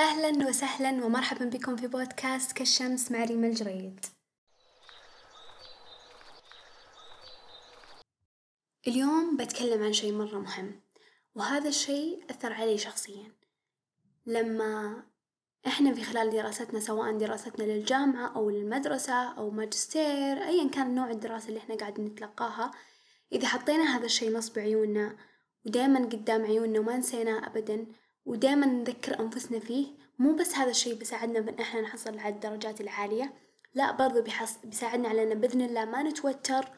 أهلا وسهلا ومرحبا بكم في بودكاست كالشمس مع ريما الجريد. اليوم بتكلم عن شي مرة مهم وهذا الشي أثر علي شخصيا. لما إحنا في خلال دراستنا سواء دراستنا للجامعة أو للمدرسة أو ماجستير أيا كان نوع الدراسة اللي إحنا قاعدين نتلقاها إذا حطينا هذا الشي نصب عيوننا ودايما قدام عيوننا وما نسيناه أبدا ودايما نذكر أنفسنا فيه. مو بس هذا الشي بيساعدنا بإن إحنا نحصل على الدرجات العالية لا برضو بيحص... بيساعدنا على إن بإذن الله. ما نتوتر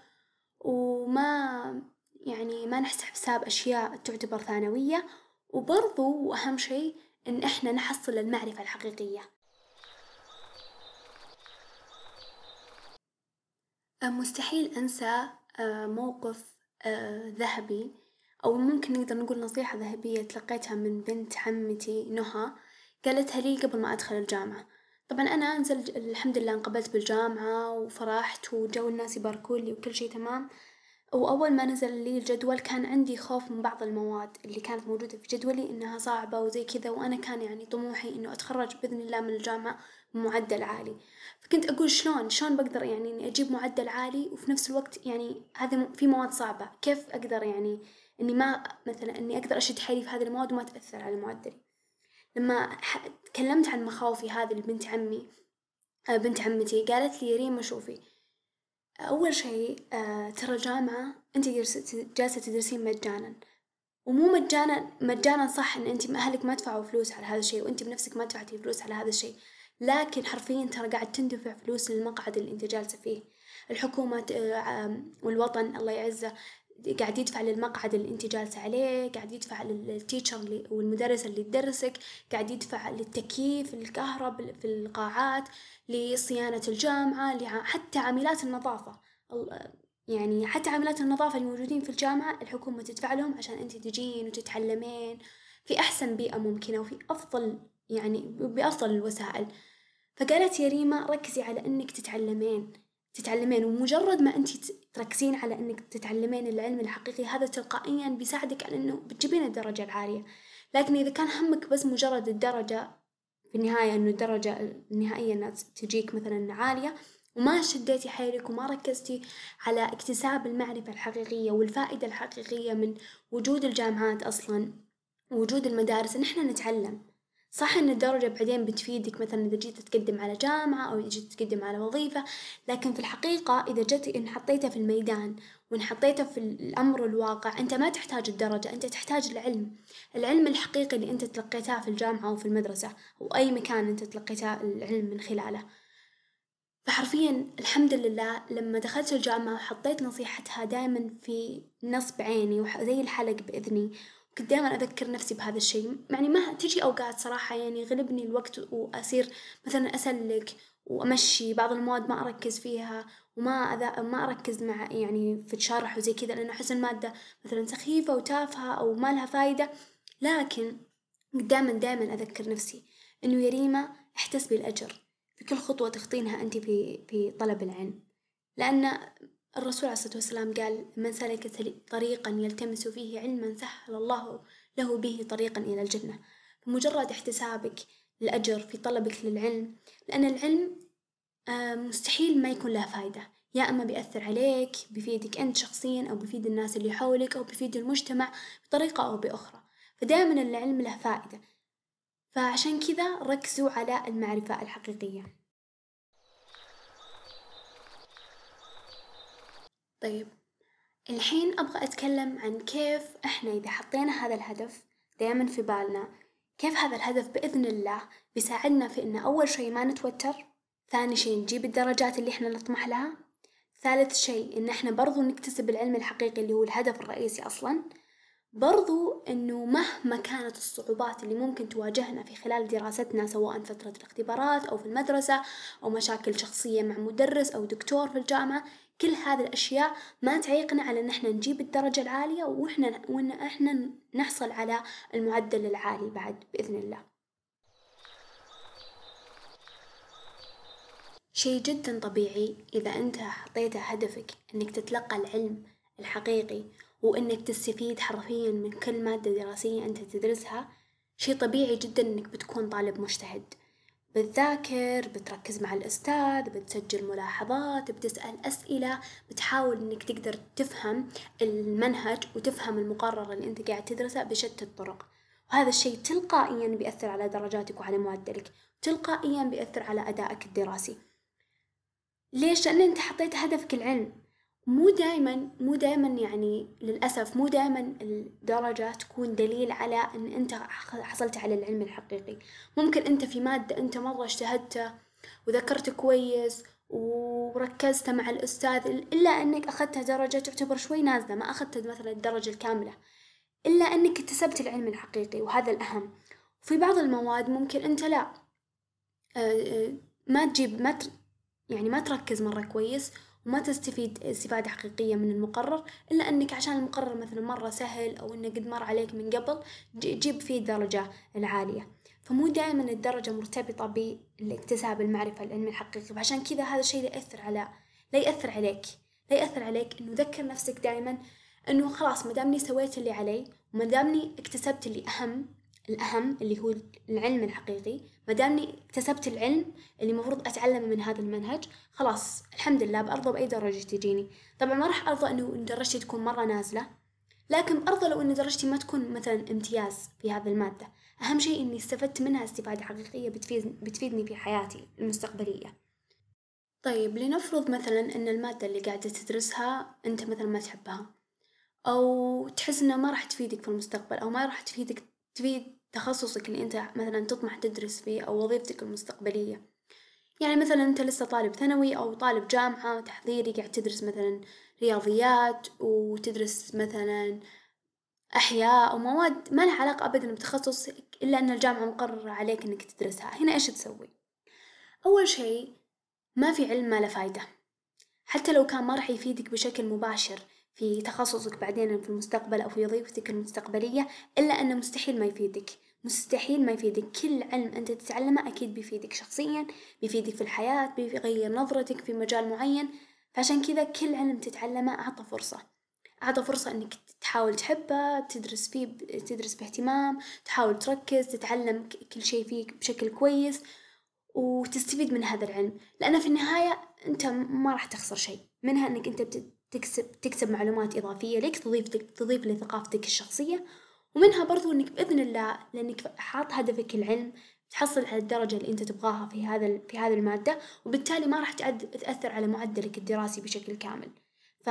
وما يعني ما نحسب حساب أشياء تعتبر ثانوية. وبرضو وأهم شي إن إحنا نحصل المعرفة الحقيقية. مستحيل أنسى موقف ذهبي. أو ممكن نقدر نقول نصيحة ذهبية تلقيتها من بنت عمتي نهى قالتها لي قبل ما أدخل الجامعة، طبعا أنا نزلت الحمد لله انقبلت بالجامعة وفرحت وجو الناس يباركولي وكل شي تمام، وأول ما نزل لي الجدول كان عندي خوف من بعض المواد اللي كانت موجودة في جدولي إنها صعبة وزي كذا وأنا كان يعني طموحي إنه أتخرج بإذن الله من الجامعة بمعدل عالي، فكنت أقول شلون؟ شلون بقدر يعني إني أجيب معدل عالي وفي نفس الوقت يعني هذه في مواد صعبة. كيف أقدر يعني إني ما مثلا إني أقدر أشد حيلي في هذه المواد وما تأثر على معدلي، لما تكلمت عن مخاوفي هذي لبنت عمي بنت عمتي قالت لي ريما شوفي. أول شي ترى الجامعة أنت جالسة تدرسين مجانا. ومو مجانا مجانا صح إن أنت أهلك ما دفعوا فلوس على هذا الشي وأنت بنفسك ما دفعتي فلوس على هذا الشي، لكن حرفيا ترى قاعد تندفع فلوس للمقعد اللي انت جالسة فيه، الحكومة والوطن الله يعزه قاعد يدفع للمقعد اللي انت جالسة عليه قاعد يدفع للتيتشر اللي والمدرس اللي تدرسك قاعد يدفع للتكييف الكهرب في القاعات لصيانة الجامعة حتى عاملات النظافة. يعني حتى عاملات النظافة الموجودين في الجامعة الحكومة تدفع لهم عشان انت تجين وتتعلمين. في أحسن بيئة ممكنة وفي أفضل يعني بأفضل الوسائل فقالت يا ريما ركزي على إنك تتعلمين تتعلمين ومجرد ما انت تركزين على إنك تتعلمين العلم الحقيقي هذا تلقائيا بيساعدك على إنه بتجيبين الدرجة العالية، لكن إذا كان همك بس مجرد الدرجة في النهاية إنه الدرجة النهائية إنها تجيك مثلا عالية وما شديتي حيلك وما ركزتي على اكتساب المعرفة الحقيقية والفائدة الحقيقية من وجود الجامعات أصلا وجود المدارس ان إحنا نتعلم. صح إن الدرجة بعدين بتفيدك مثلا إذا جيت تقدم على جامعة أو إذا جيت تقدم على وظيفة، لكن في الحقيقة إذا جت إن حطيتها في الميدان وإن حطيتها في الأمر الواقع أنت ما تحتاج الدرجة أنت تحتاج العلم، العلم الحقيقي اللي أنت تلقيتاه في الجامعة أو في المدرسة أو أي مكان أنت تلقيته العلم من خلاله، فحرفيا الحمد لله لما دخلت الجامعة وحطيت نصيحتها دايما في نصب عيني وزي الحلق بإذني. كنت دايما أذكر نفسي بهذا الشي يعني ما تجي أوقات صراحة يعني يغلبني الوقت وأصير مثلا أسلك وأمشي بعض المواد ما أركز فيها وما أذا ما أركز مع يعني في الشرح وزي كذا لأنه أحس المادة مثلا سخيفة وتافهة أو ما لها فايدة، لكن دايما دايما أذكر نفسي إنه يا ريما احتسبي الأجر في كل خطوة تخطينها أنت في في طلب العلم، لأن الرسول عليه الصلاة والسلام قال من سلك طريقا يلتمس فيه علما سهل الله له به طريقا إلى الجنة، بمجرد احتسابك الأجر في طلبك للعلم لأن العلم مستحيل ما يكون له فايدة، يا إما بيأثر عليك بيفيدك أنت شخصيا أو بيفيد الناس اللي حولك أو بيفيد المجتمع بطريقة أو بأخرى، فدائما العلم له فائدة، فعشان كذا ركزوا على المعرفة الحقيقية. طيب الحين أبغى أتكلم عن كيف إحنا إذا حطينا هذا الهدف دايما في بالنا كيف هذا الهدف بإذن الله بيساعدنا في إن أول شي ما نتوتر، ثاني شي نجيب الدرجات اللي إحنا نطمح لها، ثالث شي إن إحنا برضو نكتسب العلم الحقيقي اللي هو الهدف الرئيسي أصلا، برضو إنه مهما كانت الصعوبات اللي ممكن تواجهنا في خلال دراستنا سواء فترة الاختبارات أو في المدرسة أو مشاكل شخصية مع مدرس أو دكتور في الجامعة، كل هذه الأشياء ما تعيقنا على إن إحنا نجيب الدرجة العالية وإحنا وإن إحنا نحصل على المعدل العالي بعد بإذن الله. شي جدا طبيعي إذا أنت حطيت هدفك إنك تتلقى العلم الحقيقي وإنك تستفيد حرفيا من كل مادة دراسية أنت تدرسها شي طبيعي جدا إنك بتكون طالب مجتهد، بتذاكر بتركز مع الأستاذ بتسجل ملاحظات بتسأل أسئلة بتحاول إنك تقدر تفهم المنهج وتفهم المقرر اللي أنت قاعد تدرسه بشتى الطرق، وهذا الشي تلقائيا بيأثر على درجاتك وعلى معدلك، تلقائيا بيأثر على أدائك الدراسي، ليش؟ لأن أنت حطيت هدفك العلم، مو دايمًا مو دايمًا يعني للأسف مو دايمًا الدرجة تكون دليل على إن أنت حصلت على العلم الحقيقي، ممكن أنت في مادة أنت مرة اجتهدت وذاكرت كويس وركزت مع الأستاذ إلا إنك أخذت درجة تعتبر شوي نازلة ما أخذت مثلا الدرجة الكاملة، إلا إنك اكتسبت العلم الحقيقي وهذا الأهم، في بعض المواد ممكن أنت لا. ما تجيب ما يعني ما تركز مرة كويس وما تستفيد استفادة حقيقية من المقرر إلا إنك عشان المقرر مثلا مرة سهل أو إنه قد مر عليك من قبل تجيب فيه الدرجة العالية، فمو دايمًا الدرجة مرتبطة بالاكتساب المعرفة العلم الحقيقي، فعشان كذا هذا الشي لا يأثر على لا يأثر عليك. لا يأثر عليك إنه ذكر نفسك دايمًا إنه خلاص ما دامني سويت اللي علي وما دامني اكتسبت اللي أهم الأهم اللي هو العلم الحقيقي. ما دامني اكتسبت العلم اللي المفروض أتعلمه من هذا المنهج خلاص الحمد لله بأرضى بأي درجة تجيني، طبعًا ما راح أرضى إنه درجتي تكون مرة نازلة، لكن أرضى لو إن درجتي ما تكون مثلًا امتياز في هذه المادة، أهم شي إني استفدت منها استفادة حقيقية بتفيد بتفيدني في حياتي المستقبلية. طيب لنفرض مثلًا إن المادة اللي قاعدة تدرسها أنت مثلًا ما تحبها، أو تحس إنها ما راح تفيدك في المستقبل أو ما راح تفيدك تفيد تخصصك اللي أنت مثلا تطمح تدرس فيه أو وظيفتك المستقبلية، يعني مثلا أنت لسه طالب ثانوي أو طالب جامعة تحضيري قاعد تدرس مثلا رياضيات وتدرس مثلا أحياء أو مواد ما لها علاقة أبدا بتخصصك إلا أن الجامعة مقررة عليك إنك تدرسها، هنا إيش تسوي؟ أول شي ما في علم ما له فايدة، حتى لو كان ما راح يفيدك بشكل مباشر في تخصصك بعدين في المستقبل أو في وظيفتك المستقبلية إلا أنه مستحيل ما يفيدك، مستحيل ما يفيدك، كل علم أنت تتعلمه أكيد بيفيدك شخصيًا، بيفيدك في الحياة، بيغير نظرتك في مجال معين، فعشان كذا كل علم تتعلمه أعطه فرصة، أعطه فرصة إنك تحاول تحبه تدرس فيه تدرس باهتمام، تحاول تركز تتعلم كل شي فيه بشكل كويس، وتستفيد من هذا العلم، لأنه في النهاية أنت ما راح تخسر شي منها إنك أنت تكسب تكسب معلومات إضافية لك تضيف تضيف لثقافتك الشخصية، ومنها برضو إنك بإذن الله لأنك حاط هدفك العلم تحصل على الدرجة اللي أنت تبغاها في هذا في هذه المادة، وبالتالي ما راح تأثر على معدلك الدراسي بشكل كامل، ف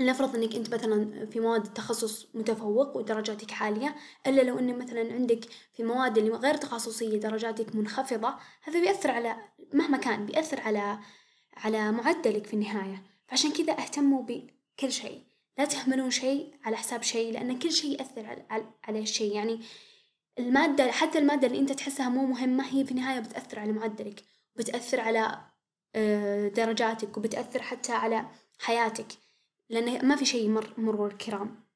لنفرض إنك أنت مثلا في مواد التخصص متفوق ودرجاتك عالية، إلا لو إن مثلا عندك في مواد اللي غير تخصصية درجاتك منخفضة، هذا بيأثر على مهما كان بيأثر على على معدلك في النهاية. فعشان كذا اهتموا بكل شي لا تهملون شي على حساب شي لأن كل شي يأثر على على الشي يعني المادة حتى المادة اللي أنت تحسها مو مهمة هي في النهاية بتأثر على معدلك بتأثر على درجاتك وبتأثر حتى على حياتك. لأن ما في شي يمر مرور الكرام.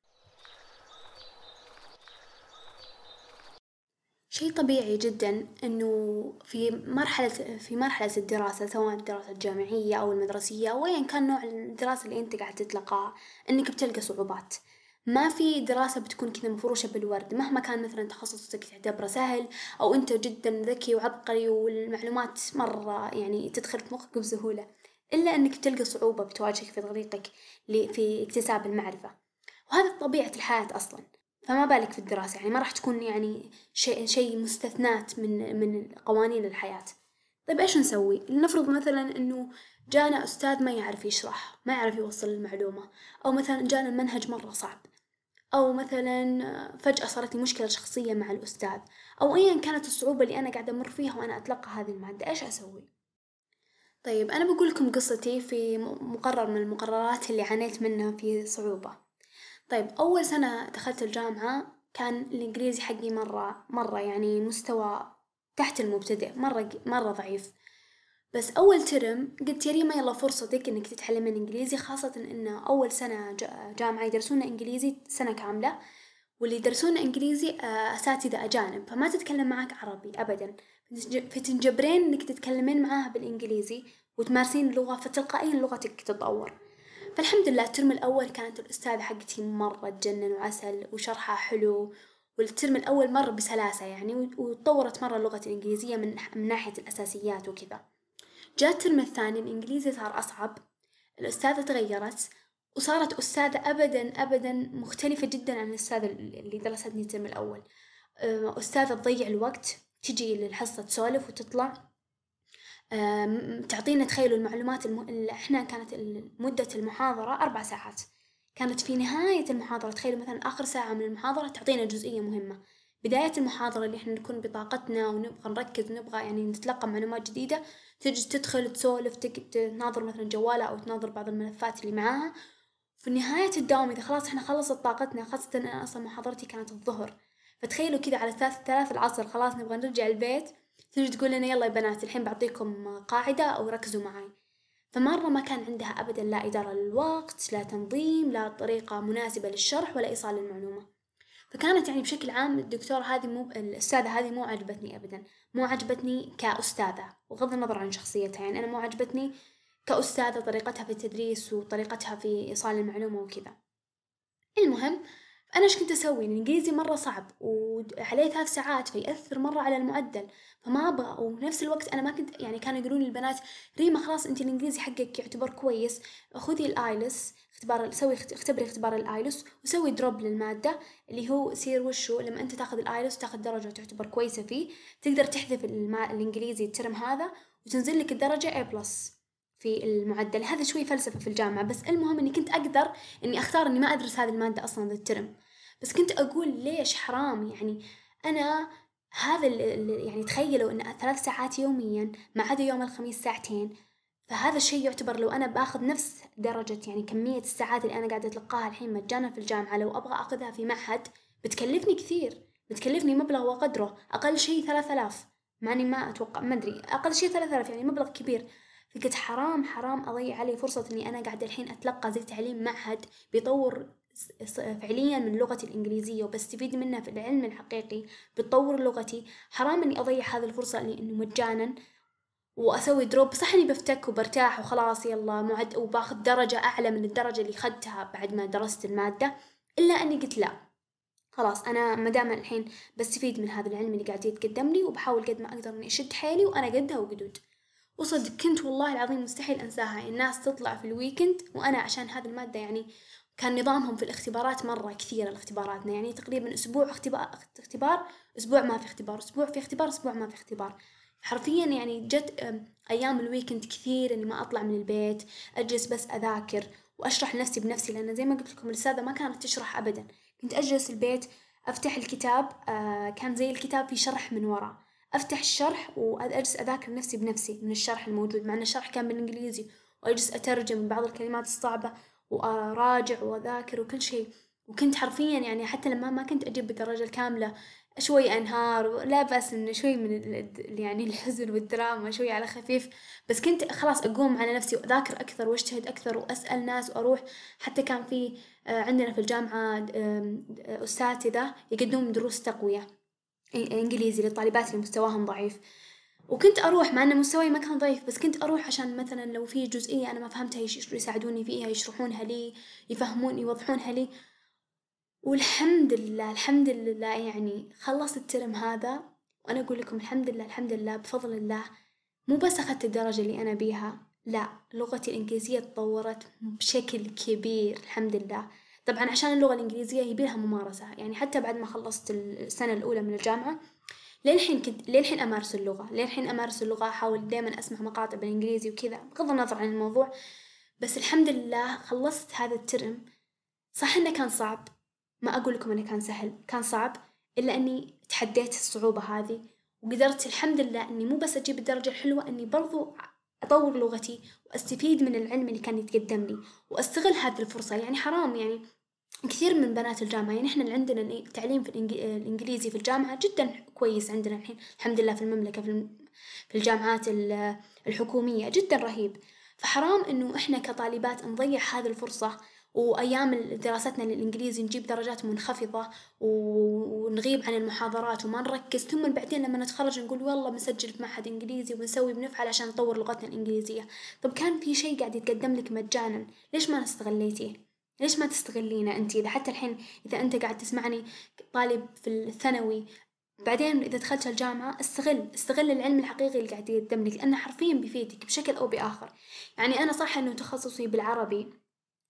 شي طبيعي جدا إنه في مرحلة في مرحلة الدراسة سواء الدراسة الجامعية أو المدرسية أو أيا كان نوع الدراسة اللي أنت قاعد تتلقاها إنك بتلقى صعوبات، ما في دراسة بتكون كذا مفروشة بالورد. مهما كان مثلا تخصصك تعتبره سهل أو أنت جدا ذكي وعبقري والمعلومات مرة يعني تدخل في مخك بسهولة، إلا إنك بتلقى صعوبة بتواجهك في طريقك في اكتساب المعرفة، وهذا طبيعة الحياة أصلا. فما بالك في الدراسة يعني ما راح تكون يعني شيء شيء مستثنات من من قوانين الحياة، طيب إيش نسوي؟ لنفرض مثلا إنه جانا أستاذ ما يعرف يشرح ما يعرف يوصل المعلومة، أو مثلا جانا المنهج مرة صعب، أو مثلا فجأة صارت لي مشكلة شخصية مع الأستاذ، أو أيا كانت الصعوبة اللي أنا قاعدة أمر فيها وأنا أتلقى هذه المادة إيش أسوي؟ طيب أنا بقول لكم قصتي في مقرر من المقررات اللي عانيت منها في صعوبة. طيب أول سنة دخلت الجامعة كان الإنجليزي حقي مرة مرة يعني مستوى تحت المبتدئ مرة مرة ضعيف، بس أول ترم قلت يا ريما يلا فرصتك إنك تتعلمين إنجليزي خاصة إن أول سنة جامعة يدرسونا إنجليزي سنة كاملة، واللي يدرسونا إنجليزي أساتذة أجانب فما تتكلم معاك عربي أبدا، فتنجبرين إنك تتكلمين معاها بالإنجليزي وتمارسين اللغة فتلقائيا لغتك تتطور. فالحمد لله الترم الأول كانت الأستاذة حقتي مرة تجنن وعسل وشرحها حلو وال term الأول مر بسلاسة يعني وتطورت مرة اللغة الإنجليزية من, من ناحية الأساسيات وكذا. جاء ال term الثاني الإنجليزي صار أصعب الأستاذة تغيرت وصارت أستاذة أبدا أبدا مختلفة جدا عن الأستاذة اللي درستني ال term الأول. أستاذة تضيع الوقت تجي للحصة تسولف وتطلع. تعطينا تخيلوا المعلومات الم... إحنا كانت مدة المحاضرة أربع ساعات. كانت في نهاية المحاضرة تخيلوا مثلا آخر ساعة من المحاضرة تعطينا جزئية مهمة. بداية المحاضرة اللي إحنا نكون بطاقتنا ونبغى نركز ونبغى يعني نتلقى معلومات جديدة تجي تدخل تسولف تناظر مثلا جوالها أو تناظر بعض الملفات اللي معاها. في نهاية الدوام إذا خلاص إحنا خلصت طاقتنا خاصة أنا أصلا محاضرتي كانت الظهر. فتخيلوا كذا على ثلاث ثلاث العصر خلاص نبغى نرجع البيت. تجي تقول لنا يلا يا بنات الحين بعطيكم قاعدة أو ركزوا معي. فمرة ما كان عندها أبدا لا إدارة للوقت لا تنظيم لا طريقة مناسبة للشرح ولا إيصال المعلومة. فكانت يعني بشكل عام الدكتورة هذه مو الأستاذة هذه مو عجبتني أبدا. مو عجبتني كأستاذة وغض النظر عن شخصيتها يعني أنا مو عجبتني كأستاذة طريقتها في التدريس وطريقتها في إيصال المعلومة وكذا. المهم أنا إيش كنت أسوي؟ الإنجليزي مرة صعب وعليه ثلاث ساعات فيأثر مرة على المعدل فما أبغى. وفي نفس الوقت أنا ما كنت يعني كانوا يقولون البنات ريما خلاص أنت الإنجليزي حقك يعتبر كويس خذي ال IELTS اختبار سوي اختبري اختبار ال IELTS وسوي drop للمادة اللي هو يصير وشو لما أنت تاخذ ال IELTS تاخذ درجة تعتبر كويسة فيه تقدر تحذف الإنجليزي ال term هذا وتنزل لك الدرجة A plus في المعدل. هذا شوي فلسفة في الجامعة بس المهم إني كنت أقدر إني أختار إني ما أدرس هذه المادة أصلا ذا ال term. بس كنت أقول ليش حرام؟ يعني أنا هذا يعني تخيلوا إن ثلاث ساعات يوميا ما عدا يوم الخميس ساعتين فهذا الشيء يعتبر لو أنا بآخذ نفس درجة يعني كمية الساعات اللي أنا قاعدة أتلقاها الحين مجانا في الجامعة لو أبغى أخذها في معهد بتكلفني كثير بتكلفني مبلغ وقدره. أقل شيء ثلاثة آلاف. ما أتوقع ما أدري. أقل شيء ثلاثة آلاف يعني مبلغ كبير. فقلت حرام حرام أضيع علي فرصة إني أنا قاعدة الحين أتلقى زي تعليم معهد بيطور فعليا من لغتي الإنجليزية وبستفيد منها في العلم الحقيقي بتطور لغتي. حرام إني أضيع هذه الفرصة إنه مجانا وأسوي drop صح إني بفتك وبرتاح وخلاص يلا معد وباخذ درجة أعلى من الدرجة اللي خدتها بعد ما درست المادة. إلا أني قلت لا. خلاص أنا مدام الحين بستفيد من هذا العلم اللي قاعد يتقدم لي وبحاول قد ما أقدر إني أشد حيلي وأنا قدها وقدود. وصدق كنت والله العظيم مستحيل أنساها. الناس تطلع في ال weekend وأنا عشان هذه المادة يعني كان نظامهم في الاختبارات مرة كثيرة الاختباراتنا يعني تقريبا أسبوع اختبار اختبار أسبوع ما في اختبار أسبوع في اختبار أسبوع ما في اختبار. حرفيا يعني جت أيام الويكند كثير إني ما أطلع من البيت أجلس بس أذاكر وأشرح لنفسي بنفسي لأن زي ما قلت لكم الأستاذة ما كانت تشرح أبدا. كنت أجلس البيت أفتح الكتاب آه كان زي الكتاب في شرح من ورا أفتح الشرح وأجلس أذاكر نفسي بنفسي من الشرح الموجود مع أن الشرح كان بالإنجليزي وأجلس أترجم بعض الكلمات الصعبة وأراجع وأذاكر وكل شيء. وكنت حرفيا يعني حتى لما ما كنت أجيب بالدرجة الكاملة شوي أنهار لا بأس إنه شوي من يعني الحزن والدراما شوي على خفيف. بس كنت خلاص أقوم على نفسي وأذاكر أكثر وأجتهد أكثر وأسأل ناس وأروح. حتى كان في آه، عندنا في الجامعة أساتذة يقدمون دروس تقوية. إنجليزي للطالبات اللي مستواهم ضعيف. وكنت أروح مع أن مستواي ما كان ضعيف بس كنت أروح عشان مثلا لو في جزئية أنا ما فهمتها يساعدوني فيها يشرحونها لي يفهمون يوضحونها لي. والحمد لله الحمد لله يعني خلصت الترم هذا وأنا أقول لكم الحمد لله الحمد لله بفضل الله. مو بس أخذت الدرجة اللي أنا بيها لا لغتي الإنجليزية تطورت بشكل كبير الحمد لله. طبعا عشان اللغة الإنجليزية يبيلها ممارسة يعني حتى بعد ما خلصت السنة الأولى من الجامعة للحين كنت للحين أمارس اللغة للحين أمارس اللغة أحاول دائما أسمع مقاطع بالإنجليزي وكذا بغض النظر عن الموضوع بس الحمد لله خلصت هذا الترم. صح إنه كان صعب؟ ما أقول لكم إنه كان سهل كان صعب إلا إني تحديت الصعوبة هذه وقدرت الحمد لله إني مو بس أجيب الدرجة الحلوة إني برضو أطور لغتي وأستفيد من العلم اللي كان يتقدم لي وأستغل هذه الفرصة. يعني حرام يعني كثير من بنات الجامعة يعني إحنا اللي عندنا التعليم في الإنجليزي في الجامعة جدا كويس عندنا الحين الحمد لله في المملكة في الجامعات الحكومية جدا رهيب. فحرام إنه إحنا كطالبات نضيع هذه الفرصة وأيام دراستنا للإنجليزي نجيب درجات منخفضة ونغيب عن المحاضرات وما نركز ثم بعدين لما نتخرج نقول والله بنسجل في معهد إنجليزي وبنسوي بنفعل عشان نطور لغتنا الإنجليزية. طب كان في شيء قاعد يتقدم لك مجانا؟ ليش ما استغليتيه؟ ليش ما تستغلينه أنت؟ إذا حتى الحين إذا أنت قاعد تسمعني طالب في الثانوي بعدين إذا دخلت الجامعة استغل استغل العلم الحقيقي اللي قاعد يقدم لك لأنه حرفيا بيفيدك بشكل أو بآخر. يعني أنا صح إنه تخصصي بالعربي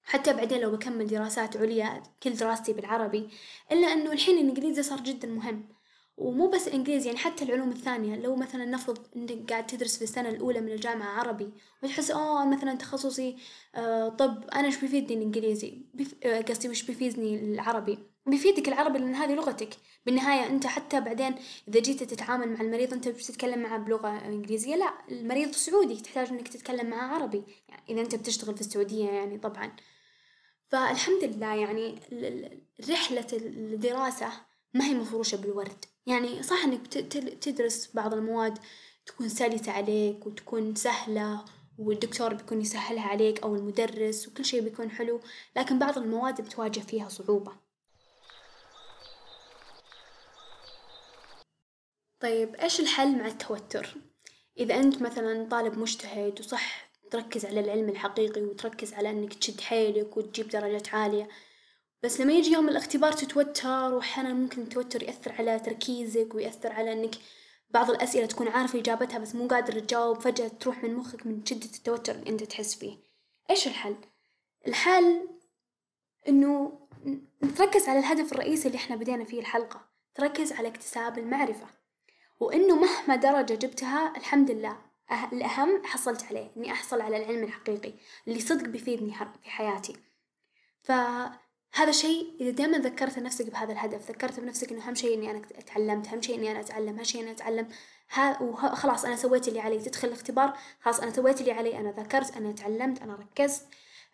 حتى بعدين لو بكمل دراسات عليا كل دراستي بالعربي إلا إنه الحين الإنجليزي صار جدا مهم. ومو بس الإنجليزي يعني حتى العلوم الثانية لو مثلا نفرض إنك قاعد تدرس في السنة الأولى من الجامعة عربي وتحس آه مثلا تخصصي آه طب أنا إيش بيفيدني الإنجليزي؟ آه، قصدي وش بيفيدني العربي. بيفيدك العربي لأن هذه لغتك. بالنهاية أنت حتى بعدين إذا جيت تتعامل مع المريض أنت بتتكلم معه بلغة إنجليزية لا المريض سعودي تحتاج إنك تتكلم معه عربي. يعني إذا أنت بتشتغل في السعودية يعني طبعا. فالحمد لله يعني رحلة الدراسة ما هي مفروشة بالورد. يعني صح إنك تدرس بعض المواد تكون سلسة عليك وتكون سهلة والدكتور بيكون يسهلها عليك أو المدرس وكل شي بيكون حلو لكن بعض المواد بتواجه فيها صعوبة. طيب إيش الحل مع التوتر؟ إذا أنت مثلا طالب مجتهد وصح تركز على العلم الحقيقي وتركز على إنك تشد حيلك وتجيب درجات عالية بس لما يجي يوم الاختبار تتوتر وأحيانا ممكن التوتر يأثر على تركيزك ويأثر على إنك بعض الأسئلة تكون عارف إجابتها بس مو قادر تجاوب فجأة تروح من مخك من شدة التوتر اللي أنت تحس فيه إيش الحل؟ الحل إنه نركز على الهدف الرئيسي اللي إحنا بدينا فيه الحلقة تركز على اكتساب المعرفة وإنه مهما درجة جبتها الحمد لله. أه الأهم حصلت عليه إني أحصل على العلم الحقيقي اللي صدق بيفيدني في حياتي. فهذا شيء إذا دائما ذكرت نفسك بهذا الهدف ذكرت بنفسك إنه أهم شيء إني أنا تعلمت أهم شيء إني أنا أتعلم أهم شيء إني أتعلم. وخلاص أنا سويت اللي علي تدخل الاختبار خلاص أنا سويت اللي علي أنا ذكرت أنا تعلمت أنا ركزت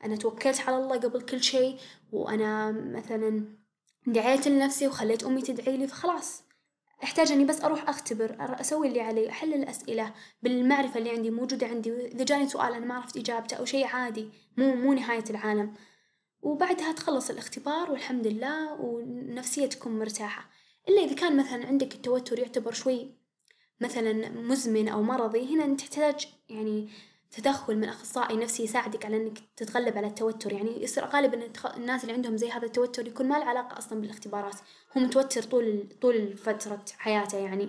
أنا توكلت على الله قبل كل شيء وأنا مثلا دعيت لنفسي وخليت أمي تدعي لي فخلاص. أحتاج إني بس أروح أختبر أسوي اللي علي أحل الأسئلة بالمعرفة اللي عندي موجودة عندي إذا جاني سؤال أنا ما عرفت إجابته أو شيء عادي مو مو نهاية العالم. وبعدها تخلص الاختبار والحمد لله ونفسية تكون مرتاحة. إلا إذا كان مثلا عندك التوتر يعتبر شوي مثلا مزمن أو مرضي هنا تحتاج يعني تدخل من أخصائي نفسي يساعدك على إنك تتغلب على التوتر. يعني يصير غالبا الناس اللي عندهم زي هذا التوتر يكون ما له علاقة أصلا بالاختبارات. هو متوتر طول طول فترة حياته يعني.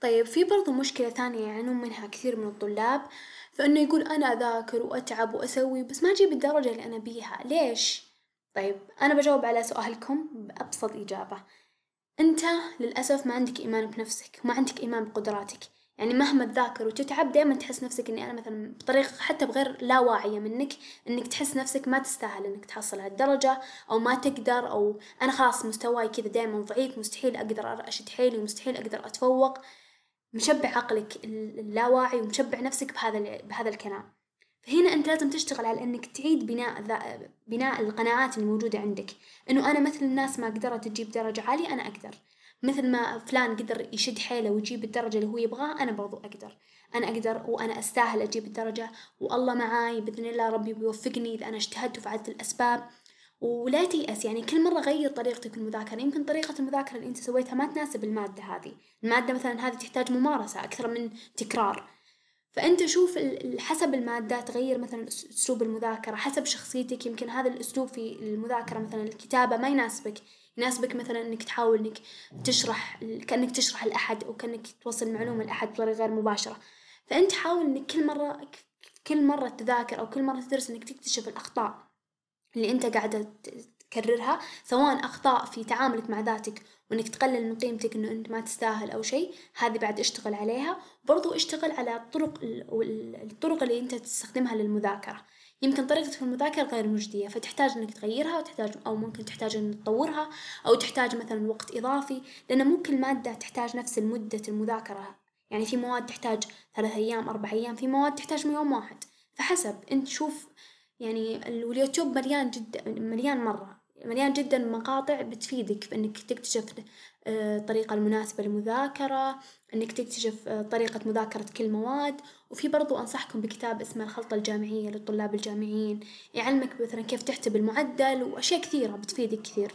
طيب في برضو مشكلة ثانية يعانون منها كثير من الطلاب فإنه يقول أنا أذاكر وأتعب وأسوي بس ما أجيب الدرجة اللي أنا بيها. ليش؟ طيب أنا بجاوب على سؤالكم بأبسط إجابة. أنت للأسف ما عندك إيمان بنفسك وما عندك إيمان بقدراتك. يعني مهما تذاكر وتتعب دائما تحس نفسك إني أنا مثلا بطريقة حتى بغير لا واعية منك إنك تحس نفسك ما تستاهل إنك تحصل هالدرجة أو ما تقدر أو أنا خلاص مستواي كذا دائما ضعيف مستحيل أقدر أشد حيلي ومستحيل أقدر أتفوق. مشبع عقلك اللاواعي ومشبع نفسك بهذا بهذا الكلام. فهنا أنت لازم تشتغل على إنك تعيد بناء بناء القناعات الموجودة عندك. إنه أنا مثل الناس ما قدرت تجيب درجة عالية أنا أقدر. مثل ما فلان قدر يشد حيله ويجيب الدرجة اللي هو يبغاها أنا برضو أقدر. أنا أقدر وأنا أستاهل أجيب الدرجة والله معاي بإذن الله ربي بيوفقني إذا أنا اجتهدت وفعلت الأسباب. ولا تيأس يعني كل مرة غير طريقتك في المذاكرة. يمكن طريقة المذاكرة اللي أنت سويتها ما تناسب المادة هذه. المادة مثلا هذه تحتاج ممارسة أكثر من تكرار. فأنت شوف حسب المادة تغير مثلا أسلوب المذاكرة حسب شخصيتك. يمكن هذا الأسلوب في المذاكرة مثلا الكتابة ما يناسبك. يناسبك مثلا إنك تحاول إنك تشرح كأنك تشرح لأحد أو كأنك توصل المعلومه لأحد بطريقة غير مباشرة. فأنت حاول إنك كل مرة كل مرة تذاكر أو كل مرة تدرس إنك تكتشف الأخطاء اللي أنت قاعدة تكررها سواء أخطاء في تعاملك مع ذاتك وإنك تقلل من قيمتك إنه أنت ما تستاهل أو شيء هذه بعد اشتغل عليها. برضو اشتغل على الطرق الطرق اللي أنت تستخدمها للمذاكرة. يمكن طريقتك المذاكرة غير مجدية فتحتاج إنك تغيرها وتحتاج أو ممكن تحتاج إنك تطورها أو تحتاج مثلا وقت إضافي لأن مو كل مادة تحتاج نفس المدة المذاكرة. يعني في مواد تحتاج ثلاث أيام أربع أيام في مواد تحتاج يوم واحد. فحسب أنت شوف يعني اليوتيوب مليان جدا مليان مرة. مليان جدا مقاطع بتفيدك في إنك تكتشف الطريقة المناسبة للمذاكرة إنك تكتشف طريقة مذاكرة كل مواد. وفي برضو أنصحكم بكتاب اسمه الخلطة الجامعية للطلاب الجامعيين. يعلمك مثلا كيف تحسب المعدل وأشياء كثيرة بتفيدك كثير.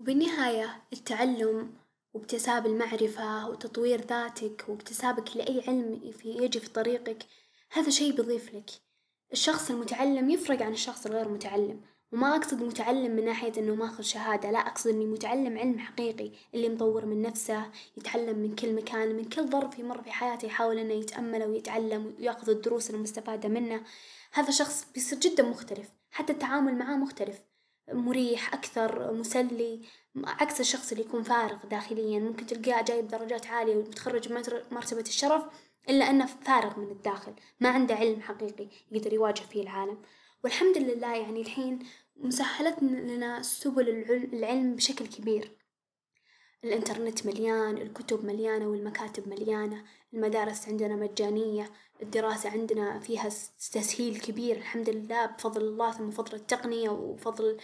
وبالنهاية التعلم واكتساب المعرفة وتطوير ذاتك واكتسابك لأي علم يجي في طريقك هذا شي بيضيف لك، الشخص المتعلم يفرق عن الشخص الغير متعلم، وما أقصد متعلم من ناحية إنه ماخذ شهادة لا أقصد إني متعلم علم حقيقي اللي مطور من نفسه يتعلم من كل مكان من كل ظرف يمر في حياته يحاول إنه يتأمل ويتعلم ويأخذ الدروس المستفادة منه، هذا شخص بيصير جدا مختلف حتى التعامل معاه مختلف. مريح أكثر مسلي عكس الشخص اللي يكون فارغ داخليا ممكن تلقاه جايب درجات عالية ومتخرج بمرتبة الشرف. إلا أنه فارغ من الداخل ما عنده علم حقيقي يقدر يواجه فيه العالم، والحمد لله يعني الحين مسهلت لنا سبل العلم بشكل كبير، الإنترنت مليان الكتب مليانة والمكاتب مليانة المدارس عندنا مجانية الدراسة عندنا فيها تسهيل كبير. الحمد لله بفضل الله ثم بفضل التقنية وفضل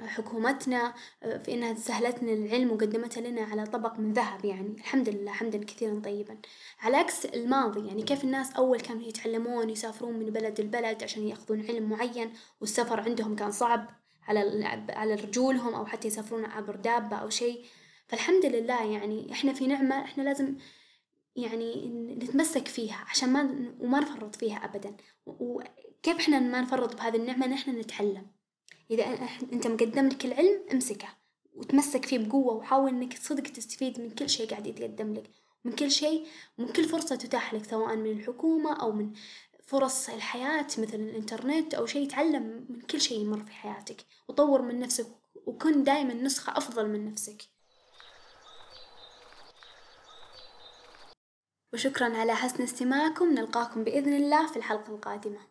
حكومتنا في إنها سهلت لنا العلم وقدمته لنا على طبق من ذهب يعني. الحمد لله حمدا كثيرا طيبا، على عكس الماضي يعني كيف الناس أول كانوا يتعلمون يسافرون من بلد لبلد عشان يأخذون علم معين والسفر عندهم كان صعب على على رجولهم أو حتى يسافرون عبر دابة أو شي، فالحمد لله يعني إحنا في نعمة إحنا لازم يعني نتمسك فيها عشان ما وما نفرط فيها أبدا، وكيف إحنا ما نفرط بهذي النعمة؟ إن إحنا نتعلم، إذا إنت مقدم لك العلم امسكه وتمسك فيه بقوة وحاول إنك صدق تستفيد من كل شي قاعد يتقدم لك، من كل شي ومن كل فرصة تتاح لك سواء من الحكومة أو من فرص الحياة مثل الإنترنت أو شي تعلم من كل شي يمر في حياتك وطور من نفسك وكن دايما نسخة أفضل من نفسك. وشكرا على حسن استماعكم نلقاكم بإذن الله في الحلقة القادمة.